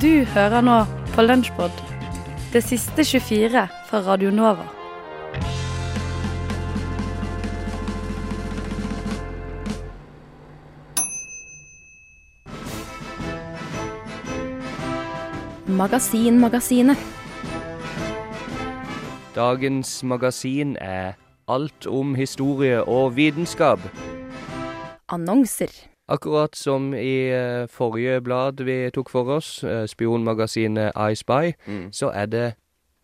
Du hører nå på Lunsjpod, det siste 24 fra Radio Nova. Magasinmagasinet. Dagens magasin er alt om historie og vitenskap. Annonser. Akkurat som i eh, forrige blad vi tok for oss, eh, spionmagasinet I Spy, Mm. så er det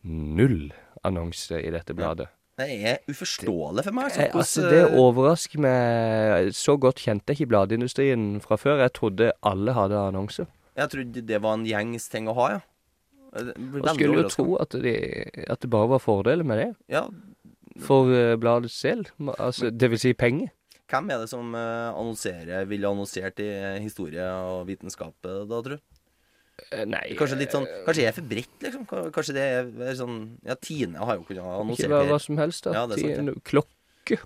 null annonse i dette bladet. Det er uforståelig for meg. Sånn, altså, det overrasker meg. Så godt kjente jeg ikke bladindustrien fra før. Jeg trodde alle hadde annonser. Jeg trodde det var en gjengs ting å ha, ja. Veldig skulle jo tro at, de, at det bare var fordeler med det. Ja, For eh, bladet selv. Altså, det vil si penger. Hvem er det som eh, annonserer, ville annonsert i historie og vitenskap, eh, da, tror du? Eh, Nei Kanskje litt sånn eh, Kanskje det er for bredt, liksom? Kanskje det er sånn Ja, Tine har jo kunnet Ikke annonsere hva, hva som helst, da. Ja, det er sant, ja. Klokke.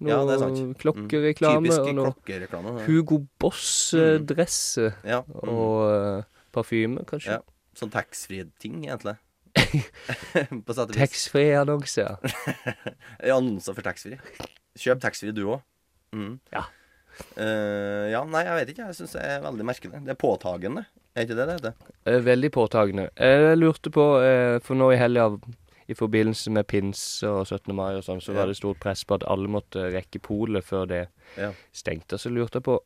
Noe Ja, det er sant. Mm. klokkereklame. Typisk og noe klokkereklame. ja. Hugo Boss-dresse. Ja. mm. Og uh, parfyme, kanskje. Ja. Sånn taxfree-ting, egentlig. På sett og. Taxfree-annonse, ja. Ja, Annonser for taxfree. Kjøp taxfree, du òg. Mm. Ja. Uh, ja, nei, jeg vet ikke. Jeg syns det er veldig merkelig. Det er påtagende. Er ikke det det heter? Eh, Veldig påtagende. Jeg lurte på, eh, for nå i helga i forbindelse med pinse og 17. mai og sånn, så var det stort press på at alle måtte rekke polet før det Ja. stengte. Så lurte jeg på,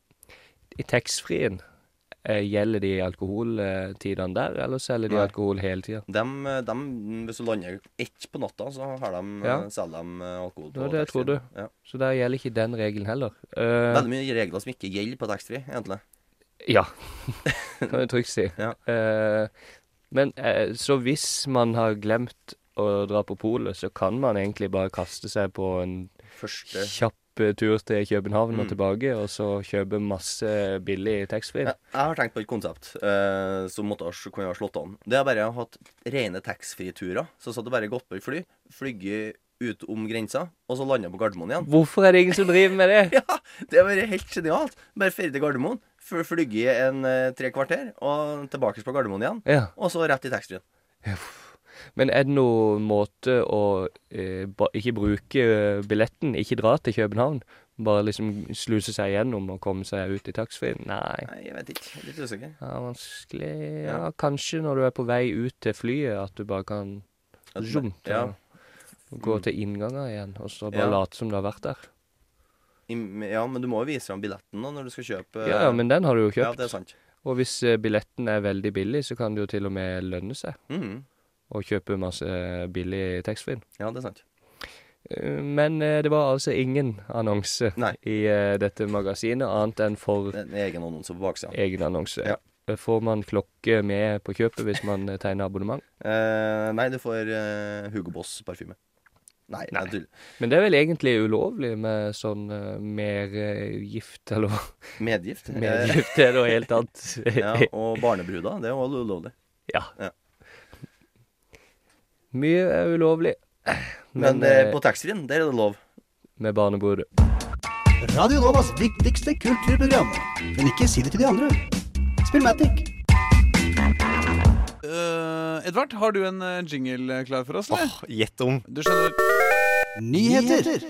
i taxfree-en, eh, gjelder de alkoholtidene der, eller selger de Nei. alkohol hele tida? Eh, hvis du lander ett på natta, så har de, Ja. eh, selger de eh, alkohol på ja, det tror du. Ja. Så der gjelder ikke den regelen heller. Uh, Veldig mye regler som ikke gjelder på taxfree, egentlig. Ja, kan du trygt si. Ja. uh, men uh, så hvis man har glemt å dra på polet, så kan man egentlig bare kaste seg på en Første kjapp eh, tur til København og Mm. tilbake, og så kjøpe masse billig taxfree. ja, Jeg har tenkt på et konsept eh, som måtte ha, kunne ha slått an. Det er bare å ha hatt rene taxfree-turer. Så så hadde bare gått på et fly, Flygge ut om grensa, og så landa på Gardermoen igjen. Hvorfor er det ingen som driver med det? Ja, det er bare helt genialt. Bare ferdig til Gardermoen, Flygge flyge i en eh, tre kvarter, og tilbake på Gardermoen igjen. Ja. Og så rett i taxfree-en. Men er det noen måte å eh, ba, ikke bruke eh, billetten, ikke dra til København? Bare liksom sluse seg gjennom og komme seg ut i taxfree? Nei. Nei, jeg vet ikke. Litt usikker. Ja, vanskelig Ja, kanskje når du er på vei ut til flyet, at du bare kan zoom, ja. gå til innganger igjen, og så bare Ja. late som du har vært der. I- Ja, men du må jo vise fram billetten da når du skal kjøpe Ja, ja, men den har du jo kjøpt. Ja, det er sant. Og hvis eh, billetten er veldig billig, så kan det jo til og med lønne seg Mhm. Å kjøpe masse eh, billig taxfree. Ja, det er sant. Eh, Men eh, det var altså ingen annonse Nei. i dette magasinet, annet enn for en egen annonse på baksida. egen annonse. Ja. Får man klokke med på kjøpet hvis man tegner abonnement? Eh, nei, du får eh, Hugo Boss-parfyme. Nei, Nei. jeg. Men det er vel egentlig ulovlig med sånn uh, mergift, eller? Medgift. Medgift er noe helt annet. ja, og barnebruder. Det er jo ulovlig. Ja. Ja. Mye er ulovlig. Men, Men, eh, eh, på taxfree-en, der er det lov. med barnebordet. Radio Novas viktigste kulturprogram. Men ikke si det til de andre. Spillmatic. Eh, Edvard, har du en eh, jingle klar for oss, eller? Gjett om. Du skjønner Nyheter.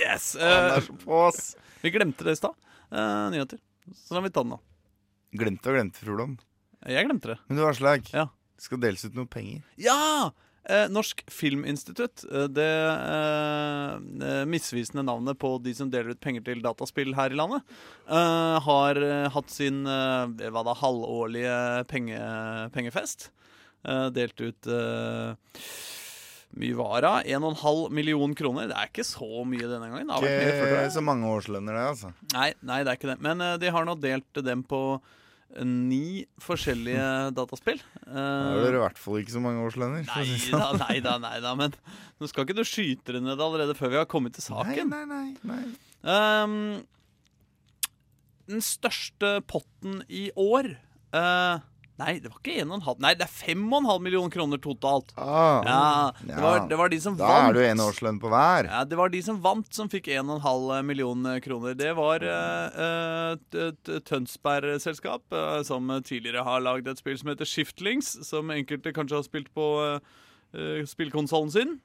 Yes! Han eh, er så på, ass. vi glemte det i stad. Eh, nyheter. Så da har vi tatt den nå. Glemte og glemte, Frodom. Jeg glemte det. Men du har slag. Ja. Skal deles ut noen penger. Ja! Eh, Norsk Filminstitutt. Eh, det eh, eh, misvisende navnet på de som deler ut penger til dataspill her i landet, eh, har eh, hatt sin eh, hva da, halvårlige penge, pengefest. Eh, delt ut eh, mye vara. 1,5 million kroner. Det er ikke så mye denne gangen. Det har vært mye før, tror Ikke jeg. så mange årslønner, det, altså. Nei, nei, det er ikke det. Men eh, de har nå delt dem på ni forskjellige dataspill. Da er dere i hvert fall ikke så mange årslønner. Nei da, nei da, nei da, men nå skal ikke du skyte det ned allerede før vi har kommet til saken. nei, nei, nei. Ehm, den største potten i år eh, Nei, det var ikke 1,5 Nei, det er 5,5 millioner kroner totalt. Ah, Ja, det var, det var de som Da vant. er du en årslønn på hver. Ja, Det var de som vant, som fikk 1,5 millioner kroner. Det var eh, eh, et Tønsberg-selskap eh, som tidligere har lagd et spill som heter Shiftlings, som enkelte kanskje har spilt på uh, spillkonsollen sin.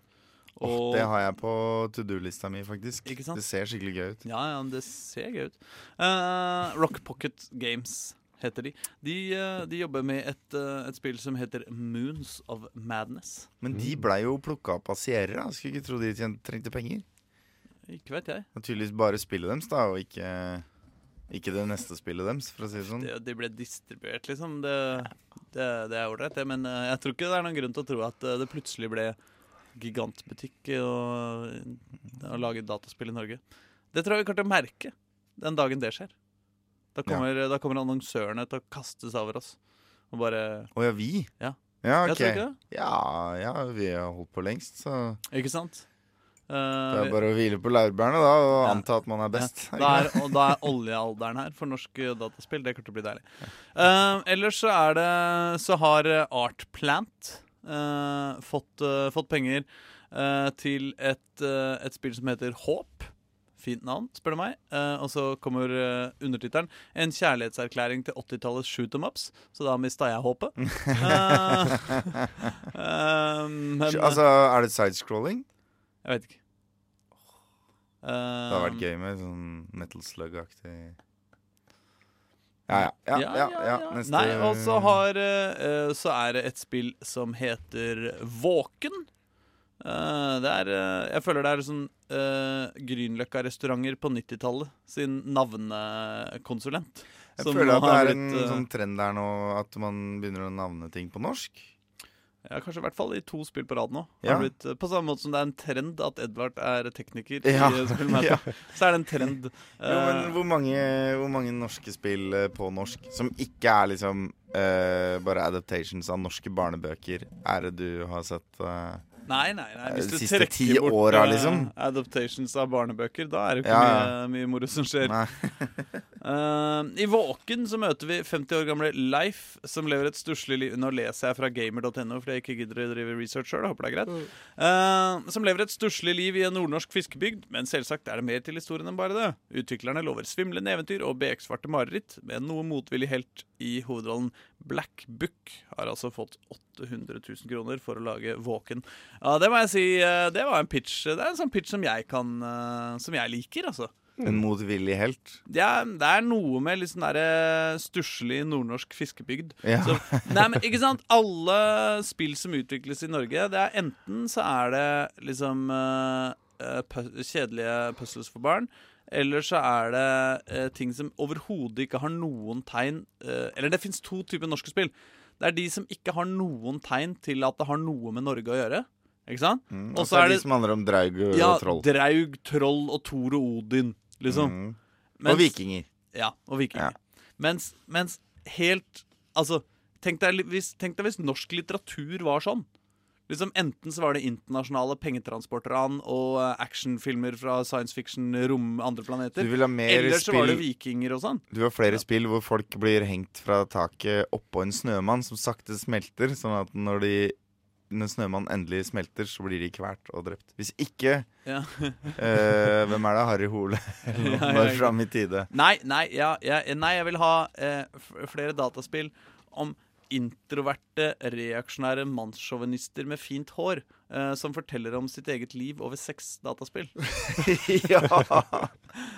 Og Det har jeg på to do-lista mi, faktisk. Ikke sant? Det ser skikkelig gøy ut. Ja, ja, det ser gøy ut. Eh, Rock Pocket Games heter de. De, eh, de jobber med et, eh, et spill som heter Moons of Madness. Men de blei jo plukka opp av Sierra. Skulle ikke tro de trengte penger. Ikke vet jeg. Naturligvis bare spillet deres, da, og ikke, ikke det neste spillet deres, for å si det sånn. De, de ble distribuert, liksom. Det, det, det er ålreit, det. Men eh, jeg tror ikke det er noen grunn til å tro at det plutselig ble gigantbutikk og, å lage dataspill i Norge. Det tror jeg vi kommer til å merke den dagen det skjer. Da kommer, da kommer annonsørene til å kastes over oss. Og bare Å ja, vi? Ja. Ja, ok. Ja, ja, vi har holdt på lengst, så Ikke sant? Uh, det er bare å hvile på laurbærene da, og Ja. anta at man er best. Ja, da, er, og da er oljealderen her for norsk eh, dataspill. Det kommer til å bli deilig. Uh, ellers så er det Så har Artplant uh, fått, fått penger til et, et spill som heter Håp. Fint navn, spør du meg. Uh, og så kommer uh, undertittelen 'En kjærlighetserklæring til 80-tallets shoot em ups'. Så da mista jeg håpet. uh, men altså, er det sidescrolling? Jeg vet ikke. Det hadde vært gøy med sånn Metal Slug-aktig ja ja. Ja, ja, ja, Neste Nei, og så har eh, Så er det et spill som heter Våken. Eh, det er uh, Jeg føler det er sånn uh, Grünerløkka-restauranter på 90-tallet sin navnekonsulent. Jeg føler at det er blitt, en sånn trend der nå at man begynner å navne ting på norsk. Ja, Kanskje i hvert fall i to spill på rad nå. Ja. blitt, på samme måte som det er en trend at Edvard er tekniker. Ja, spillmøte, Så er det en trend. Jo, men hvor mange, hvor mange norske spill på norsk som ikke er liksom bare adaptations av norske barnebøker, er det du har sett? Eh? Nei, nei, nei. Hvis du siste ti åra, eh, liksom? adaptations av barnebøker, da er det ikke ja. mye, mye moro som skjer. Eh, I Våken så møter vi 50 år gamle Leif, som lever et stusslig liv Nå leser jeg fra gamer.no fordi jeg ikke gidder å drive research sjøl. Håper det er greit. Uh, som lever et stusslig liv i en nordnorsk fiskebygd, men selvsagt er det mer til historien enn bare det. Utviklerne lover svimlende eventyr og beksvarte mareritt, med noe motvillig helt i hovedrollen. Black Book har altså fått 800 000 kroner for å lage Våken. Ja, det må jeg si, eh, det var en pitch. Det er en sånn pitch som jeg kan Som jeg liker, altså. En motvillig helt. Er, det er noe med litt sånn derre stusslig nordnorsk fiskebygd. Ja. Så, nei, men ikke sant? Alle spill som utvikles i Norge, det er enten så er det liksom eh, kjedelige puzzles for barn. Eller så er det uh, ting som overhodet ikke har noen tegn uh, Eller det fins to typer norske spill. Det er de som ikke har noen tegn til at det har noe med Norge å gjøre. Ikke sant? Mm. Og så er det de som handler om draug og Ja, troll. Draug, troll og Thor og Odin, liksom. Mm. Mens- Og vikinger. Ja, og vikinger. Ja. Mens, mens helt Altså, tenk deg, hvis, tenk deg hvis norsk litteratur var sånn. Liksom Enten så var det internasjonale pengetransportran og eh, actionfilmer fra science fiction, rom, andre planeter. vil ha Eller så var det vikinger og sånn. Du har flere spill hvor folk blir hengt fra taket oppå en snømann som sakte smelter, sånn at når de når snømannen endelig smelter, så blir de kvalt og drept. Hvis ikke Ja. eh, Hvem er det? Harry Hole? Ja, Når ja. fram i tide. Nei, nei, ja, ja, nei, jeg vil ha eh, flere dataspill om introverte, reaksjonære mannssjåvinister med fint hår eh, som forteller om sitt eget liv over seks dataspill. ja!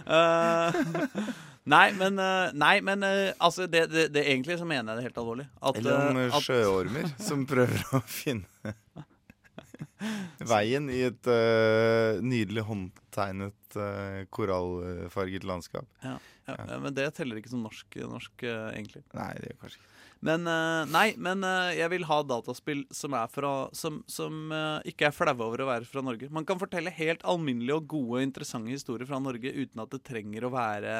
uh, nei, men, eh, nei, men altså, det, det, det egentlig så mener jeg det helt alvorlig. At, Eller om at, sjøormer som prøver å finne veien i et nydelig håndtegnet korallfarget landskap. ja, ja, men det teller ikke som norsk, norsk egentlig. Nei, det gjør kanskje ikke Men eh, nei, men eh, jeg vil ha dataspill som er fra Som, som eh, ikke er flaue over å være fra Norge. Man kan fortelle helt alminnelige og gode, interessante historier fra Norge uten at det trenger å være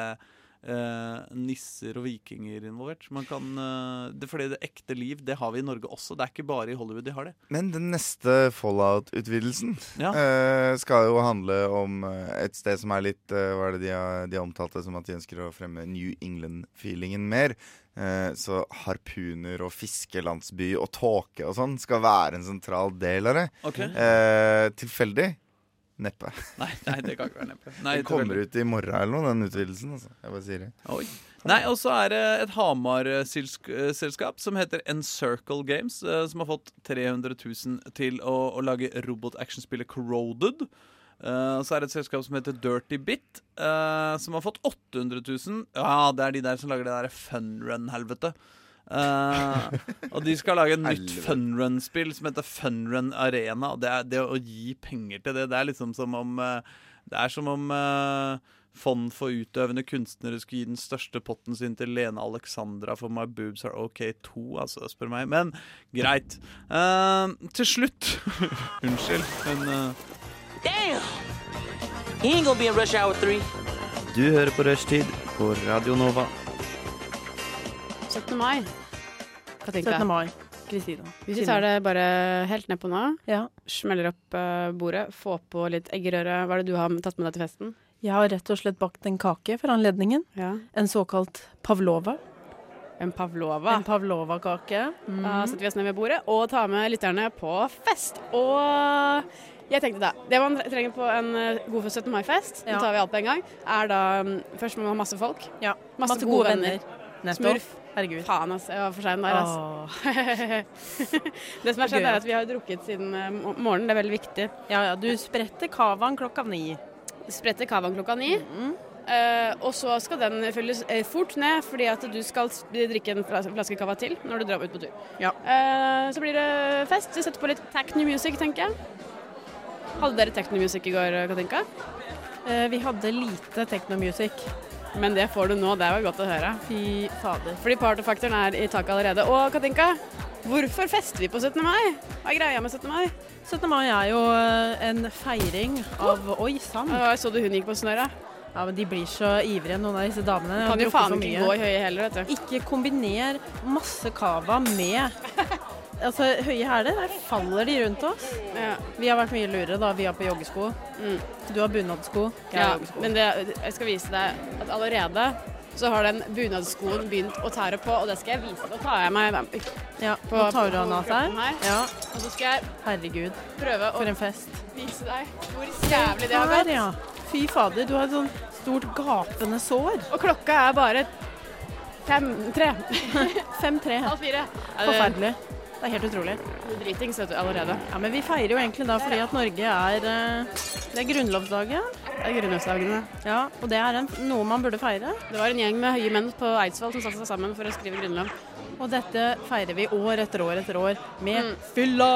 eh, nisser og vikinger involvert. Man kan, eh, det, fordi det ekte liv, det har vi i Norge også. Det er ikke bare i Hollywood de har det. Men den neste Fallout-utvidelsen Ja. eh, skal jo handle om eh, et sted som er litt eh, Hva er det de har, de har omtalt det som at de ønsker å fremme New England-feelingen mer. Eh, så harpuner og fiskelandsby og tåke og sånn skal være en sentral del av det. Okay. Eh, tilfeldig? Neppe. Nei, nei, det kan ikke være neppe. Nei, Den kommer ut i morgen eller noe, den utvidelsen. Altså. Jeg bare sier det. Oi. Nei, og så er det et Hamar-selskap som heter Encircle Games, eh, som har fått 300 000 til å, å lage robot-actionspillet Corroded. Uh, så er det et selskap som heter Dirty Bit, uh, som har fått 800 000. Ja, det er de der som lager det der funrun-helvete. Eh, og de skal lage et nytt funrun-spill som heter Funrun Arena. Og det, er, det å gi penger til det, det er liksom som om eh, Det er som om uh, Fond for utøvende kunstnere skulle gi den største potten sin til Lene Alexandra for My Boobs Are OK 2, altså, spør meg. Men greit. Uh, til slutt Unnskyld, men Damn! He ain't gonna be in rush hour three. Du hører på Rushtid på Radio Nova. 17. mai. Hva tenker 17. mai. Kristina. Vi tar det bare helt nedpå nå, Ja. smeller opp eh, bordet, få på litt eggerøre. Hva er det du har tatt med deg til festen? Jeg har rett og slett bakt en kake for anledningen. Ja. En såkalt pavlova. En pavlova. En pavlova-kake. Mm. Da setter vi oss ned ved bordet og tar med lytterne på fest. Og jeg tenkte da, det man trenger på en eh, god 17. mai-fest, Ja. nå tar vi alt på en gang, er da mm, Først må man ha masse folk. Ja. Masse, gode, venner. venner. Smurf. Herregud. Faen, altså. Jeg var for sein der, altså. Det som har skjedd, er at vi har drukket siden eh, morgenen. Det er veldig viktig. Ja, ja. Du spretter kavaen klokka ni. Spretter kavaen klokka ni. Eh, og så skal den fylles eh, fort ned, fordi at du skal drikke en flas- flaske cava til når du drar ut på tur. Ja. Uh, så blir det fest. Vi setter på litt techno music, tenker jeg. Hadde dere techno music i går, Katinka? Uh, vi hadde lite techno-music. Men det får du nå, det var godt å høre. Fy fader. Fordi partyfaktoren er i taket allerede. Og Katinka, hvorfor fester vi på 17. mai? Hva er greia med 17. mai? 17. mai er jo eh, en feiring av Oi sann. Så du hun gikk på snøret. Ja, men de blir så ivrige, noen av disse damene. Kan jo faen ikke gå i høye heller, vet du. Ikke kombiner masse cava med Altså, høye hæler, der faller de rundt oss. Ja. Vi har vært mye lurere, da. Vi har på joggesko. Mm. Du har bunadsko. Jeg Ja, har joggesko. men det, jeg skal vise deg at allerede så har den bunadsskoen begynt å tære på, og det skal jeg vise. Da tar jeg meg Ja, på, nå tar du av her. Ja, Og så skal jeg herregud. prøve å For en fest. vise deg hvor jævlig det har gått. ja. Fy fader, du har et sånn stort gapende sår. Og klokka er bare fem, tre, 5-3. halv fire. Forferdelig. Det er helt utrolig. Dritings, allerede. Ja, Men vi feirer jo egentlig da fordi at Norge er eh, Det er grunnlovsdagen. Det er grunnlovsdagene. Ja, og det er en, noe man burde feire. Det var en gjeng med høye menn på Eidsvoll som satte seg sammen for å skrive grunnlov. Og dette feirer vi år etter år etter år med Mm. fylla.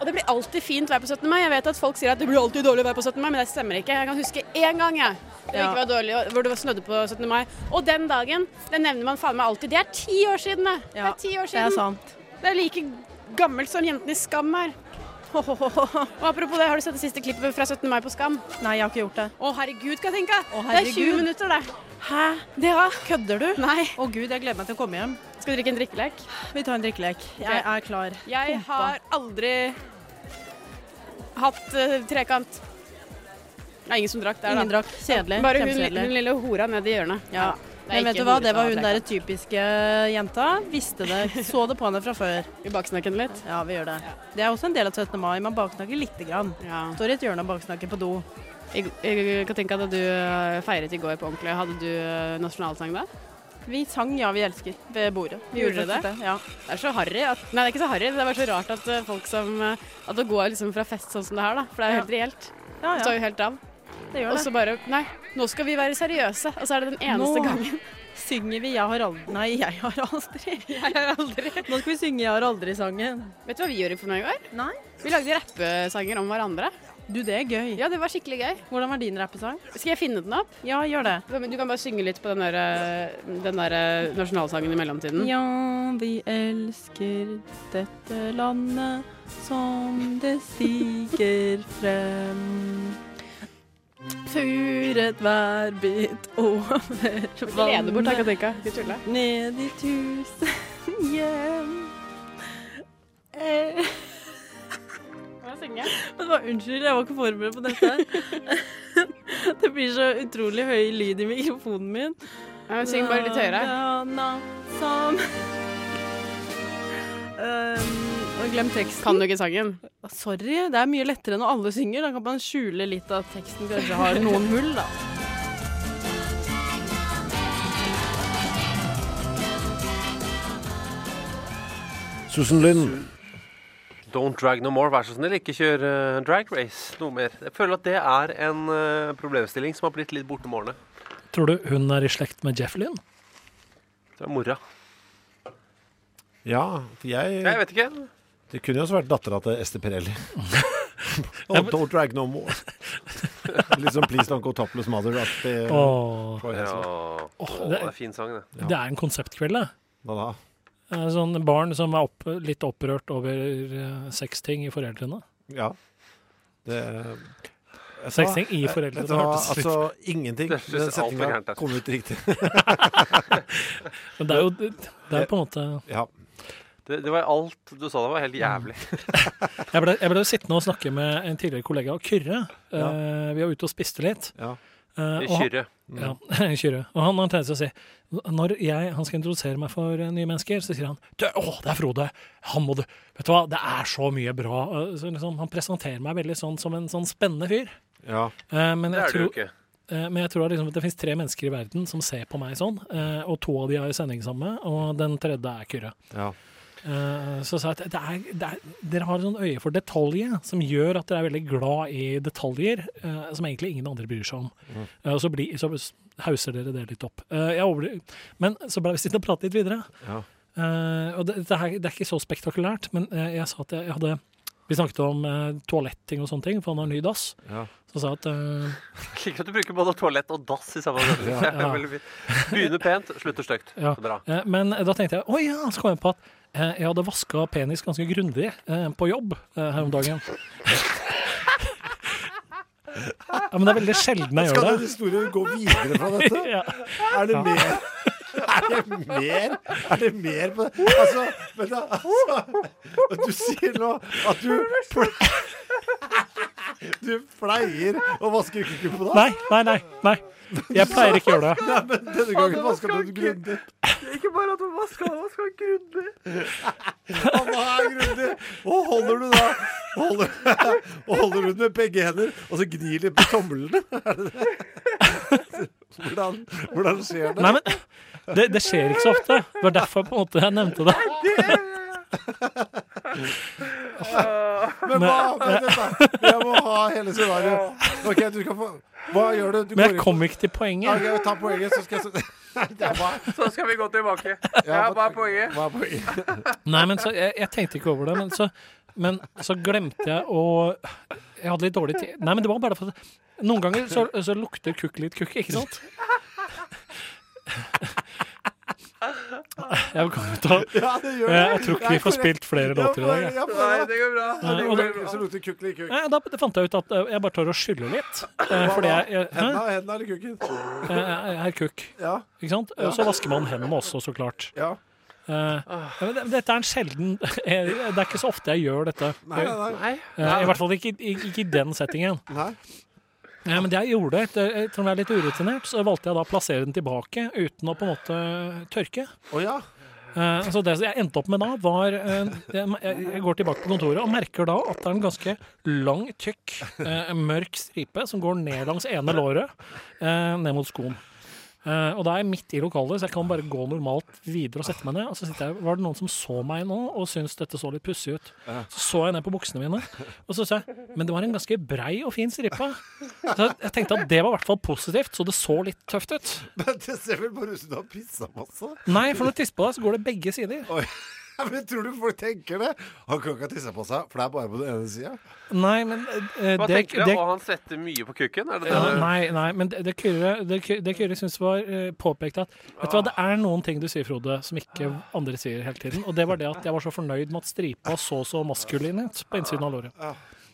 Og det blir alltid fint vær på 17. mai. Jeg vet at folk sier at det blir alltid dårlig vær på 17. mai, men det stemmer ikke. Jeg kan huske én gang jeg, det Ja. ikke var dårlig, hvor det snødde på 17. mai. Og den dagen, den nevner man faen meg alltid. Det er ti år siden, det. Det er ti år Det er sant. Det er like gammelt som jentene i Skam her. Og apropos det, har du sett det siste klippet fra 17. mai på Skam? Nei, jeg har ikke gjort det. Å herregud, Katinka! Å, Det er 20 minutter, det. Hæ? Det ja. Kødder du? Nei. Å gud, jeg gleder meg til å komme hjem. Skal du drikke en drikkelek? Vi tar en drikkelek. Jeg er klar. Jeg har aldri hatt uh, trekant. Det er ingen som drakk der, da. Ingen drakk. Kjedelig. Bare hun, hun lille hora ned i hjørnet. Ja. Men vet du hva, det var hun der typiske jenta. Visste det. Så det på henne fra før. Vi baksnakker den litt. Ja, vi gjør det. Det er også en del av 17. mai. Man baksnakker lite grann. Ja. Står i et hjørne og baksnakker på do. Katinka, da du eh, feiret i går på ordentlig. Hadde du eh, nasjonalsang da? Vi sang 'Ja, vi elsker' ved bordet. Vi Gjorde dere det? Ja. Det er så harry at Nei, det er ikke så harry. Det er bare så rart at eh, folk som At det går liksom fra fest sånn som det her, da. For det er jo Ja. helt reelt. Ja, ja. Det står jo helt av. Det gjør Og så bare Nei, nå skal vi være seriøse. Og så er det den eneste Nå. gangen. Synger vi 'Jeg har aldri' Nei, jeg har aldri. Jeg har aldri Nå skal vi synge 'Jeg har aldri'-sangen. Vet du hva vi gjorde for noe i går? Nei. Vi lagde rappesanger om hverandre. Du, det er gøy. Ja, det var skikkelig gøy. Hvordan var din rappesang? Skal jeg finne den opp? Ja, gjør det. Du kan bare synge litt på den der, eh, den der eh, nasjonalsangen i mellomtiden. Ja, vi elsker dette landet som det stiger frem. Furet værbit over Ikke lede vannet, ned i tusen hjem. Eh, synge? Vet unnskyld, jeg var ikke forberedt på dette. Det blir så utrolig høy lyd i mikrofonen min. Ja, Syng bare litt høyere. Som um, og glem teksten. Kan du ikke sangen? Sorry, det er mye lettere når alle synger. Da kan man skjule litt at teksten kanskje har noen hull, da. Susan Lynn. Don't drag no more, vær så snill. Ikke kjør uh, drag race noe mer. Jeg føler at det er en uh, problemstilling som har blitt litt borte med årene. Tror du hun er i slekt med Jeff Lynn? Det er mora. Ja, for jeg Jeg vet ikke. Det kunne jo også vært dattera til Ester Pirelli. oh, don't drag no more. Litt sånn Please Don't Go Topless Mother-aktig. Åh. Troy Ja. Oh, det- det er en fin sang, det. Det er en konseptkveld, det. Hva da? Sånn barn som er opp, litt opprørt over eh, sexting i foreldrene. Ja. Det Sexting i foreldrene. Det var, hørtes altså ingenting. Det Den setninga kom ut riktig. Men det er jo det er på en måte Ja. Det. Det var alt du sa. Det var helt jævlig. Jeg ble, jeg ble jo sittende og snakke med en tidligere kollega, Kyrre. Ja. Uh, vi var ute og spiste litt. Ja. Han- Kyrre. Ja, Kyrre. Og han har en tendens til å si Når jeg, han skal introdusere meg for eh, nye mennesker, så sier han «Du, Å, det er Frode! Han må du Vet du hva, det er så mye bra. Så liksom, han presenterer meg veldig sånn som en sånn spennende fyr. Ja. Uh, men Det er tror, ikke. eh, men jeg tror liksom at det finnes tre mennesker i verden som ser på meg sånn, og to av de har sending sammen, og den tredje er Kyrre. ja. Eh, Så sa jeg at det er, det er, dere har et sånt øye for detaljer som gjør at dere er veldig glad i detaljer eh, som egentlig ingen andre bryr seg om. Mm. Eh, og så, bli, så hauser dere det litt opp. Eh, jeg over, men så ble vi sittende og prate litt videre. Ja. Eh, og det, det, er, det er ikke så spektakulært, men eh, jeg sa at jeg, jeg hadde Vi snakket om uh, toaletting og sånne ting, for han har ny dass. Ja. Så sa jeg at eh, liker at du bruker både toalett og dass i samme setning. Ja, ja. Begynner pent, slutter stygt. Ja. Så Bra. Eh, Men da tenkte jeg å ja, så kom jeg på at eh, jeg hadde vaska penis ganske grundig eh, på jobb eh, her om dagen. Ja, men det er veldig sjelden jeg Skal gjør den historien gå videre fra dette? Ja. Er det mer? Er det mer? Er det mer på det? Altså, men da, altså Du sier nå at du Du pleier å vaske kukken på dass? Nei, nei, nei. nei. Jeg pleier ikke å gjøre det. Nei, men denne gangen vaska du den grundig. Ikke bare at du vasker, han vasker grundig. Hva er grundig? Og holder du da holder, holder du den med begge hender, og så gnir litt på tomlene? Er det det? Hvordan, hvordan skjer det? Nei, men det, det skjer ikke så ofte. Det var derfor på en måte jeg nevnte det. Men hva men Jeg må ha hele scenarioet. Ok, du skal få Hva gjør du? du Men jeg kom ikke til poenget. Okay, ta poenget, så skal jeg Nei, bare Så skal vi gå tilbake. Ja, hva er poenget? Hva er poenget? Nei, men så, jeg, jeg tenkte ikke over det, men så, men så glemte jeg å Jeg hadde litt dårlig tid. Nei, men det var bare for at Noen ganger så, så lukter kukk litt kukk, ikke sant? Jeg ta Ja, det gjør det. jeg tror ikke vi får spilt flere låter i dag. jeg. Ja, det går bra. Det går bra. Så lukter kukk. Nei, da da fant jeg ut at eh, jeg bare tør å skylle litt. eh, Fordi jeg, jeg, hendene, henda eller kukken? jeg, jeg er kukk. Ja. Ikke sant? Og så vasker man hendene også, så klart. Ja. Eh, det- dette er en sjelden Det er ikke så ofte jeg gjør dette. Nei, nei, nei. Eh, I hvert fall ikke, ikke i den settingen. Nei. Ja, men det jeg gjorde, etter, etter om jeg er litt urutinert, så valgte jeg da å plassere den tilbake uten å på en måte tørke. Oh, ja. Eh, så det jeg endte opp med da, var eh, jeg, jeg går tilbake på kontoret og merker da at det er en ganske lang, tykk, eh, mørk stripe som går ned langs ene låret, ned mot skoen. Eh, og da er jeg midt i lokalet, så jeg kan bare gå normalt videre og sette meg ned. Og så sitter jeg, var det noen som så meg nå og syntes dette så litt pussig ut. Så så jeg ned på buksene mine, og så sa jeg men det var en ganske brei og fin stripe. Så jeg tenkte at det var i hvert fall positivt, så det så litt tøft ut. Men det ser vel bare ut som du har pissa masse. Nei, for når du tisser på deg, så går det begge sider. Oi. Men tror du folk tenker det? Han kan ikke ha tissa på seg, for det er bare på den ene sida. Nei, men eh, Hva det, tenker du? det, Og han svetter mye på kukken? Er det det? Ja, nei, nei, men det, det Kyrre det, det Kyrre syns var eh, påpekt at Vet du hva, det er noen ting du sier, Frode, som ikke andre sier hele tiden. Og det var det at jeg var så fornøyd med at stripa så så maskulin ut på innsiden av låret.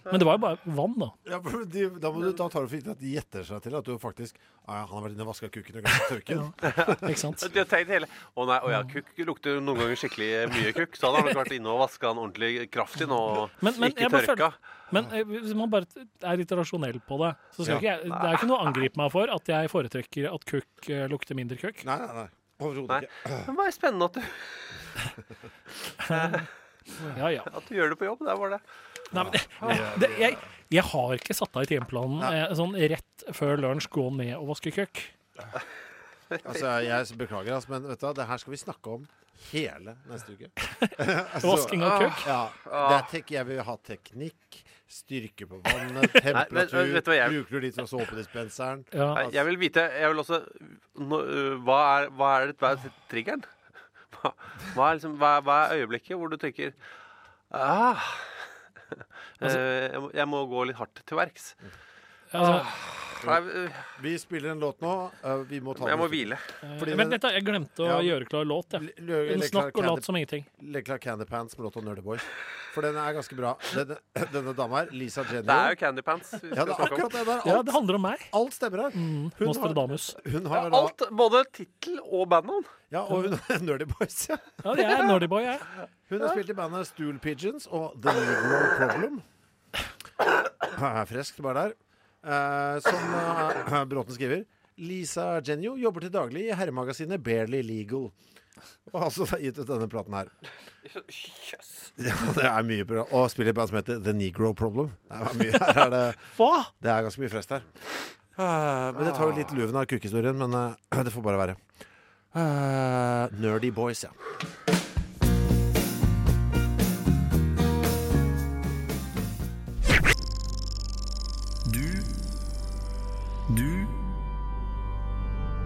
Men det var jo bare vann, da. Ja, for de, da, må du, ta tar du for gitt at de gjetter seg til at du faktisk ah, ja, Han har vært inne og vaska kukken og glemt tørken'. tørke. Ikke sant? De har tenkt hele Å nei, å ja, kukk lukter noen ganger skikkelig mye kukk. Så han har nok vært inne og vaska den ordentlig kraftig nå og Men, men, ikke tørka. føler, men eh, hvis man bare er litt rasjonell på det, så skal Ja. ikke jeg, det er ikke noe å angripe meg for at jeg foretrekker at kukk eh, lukter mindre kukk. Nei, nei, nei. Overhodet ikke. Men det var spennende at du Ja, ja. At du gjør det på jobb. Det var det. Nei, men, det, jeg, jeg har ikke satt av i timeplanen eh, sånn rett før lunsj gå ned og vaske køkk. Altså, jeg beklager, altså, men vet du det her skal vi snakke om hele neste uke. Vasking av køkk? Ja. Det er tek jeg vil ha teknikk, styrke på vannet, temperatur. vet du jeg- Bruker du litt fra såpedispenseren? Nei, Jeg vil vite Jeg vil også nå, øh, hva, er, hva er det, hva er triggeren? Hva, hva, er liksom, hva, hva er øyeblikket hvor du tenker ah, Altså- eh, jeg, jeg må gå litt hardt til verks. Altså, øh, Vi spiller en låt nå. uh, Vi må ta Jeg må hvile. Fordi Men dette, jeg glemte å Ja. gjøre klar låt, Ja. Snakk og låt lat som ingenting. Legg klar Candy Pants med låta Nerdy Boys. For den er ganske bra. Denne, denne dama her, Lisa Jenny Det er jo Candy Pants vi Ja, det er akkurat det der. Ja, det handler om meg. alt stemmer her. Mm, Hun har- Hun har ja, alt, både tittel og bandnavn. Ja, og hun er Nerdy Boys. Ja. Ja, jeg er nerdy boy, jeg. Hun har spilt i bandet Stool Pigeons og The Negro Problem. Er Freskt bare der. Eh, som eh, Bråten skriver. Lisa Genio jobber til daglig i herremagasinet Barely Legal. Og har altså gitt ut denne platen her. Yes. Ja, det er mye bra. Og spiller i band som heter The Negro Problem. Det er, her er det, det er ganske mye frest her. Eh, men det tar jo litt luven av kukhistorien, men det får bare være. Nerdy Boys, ja.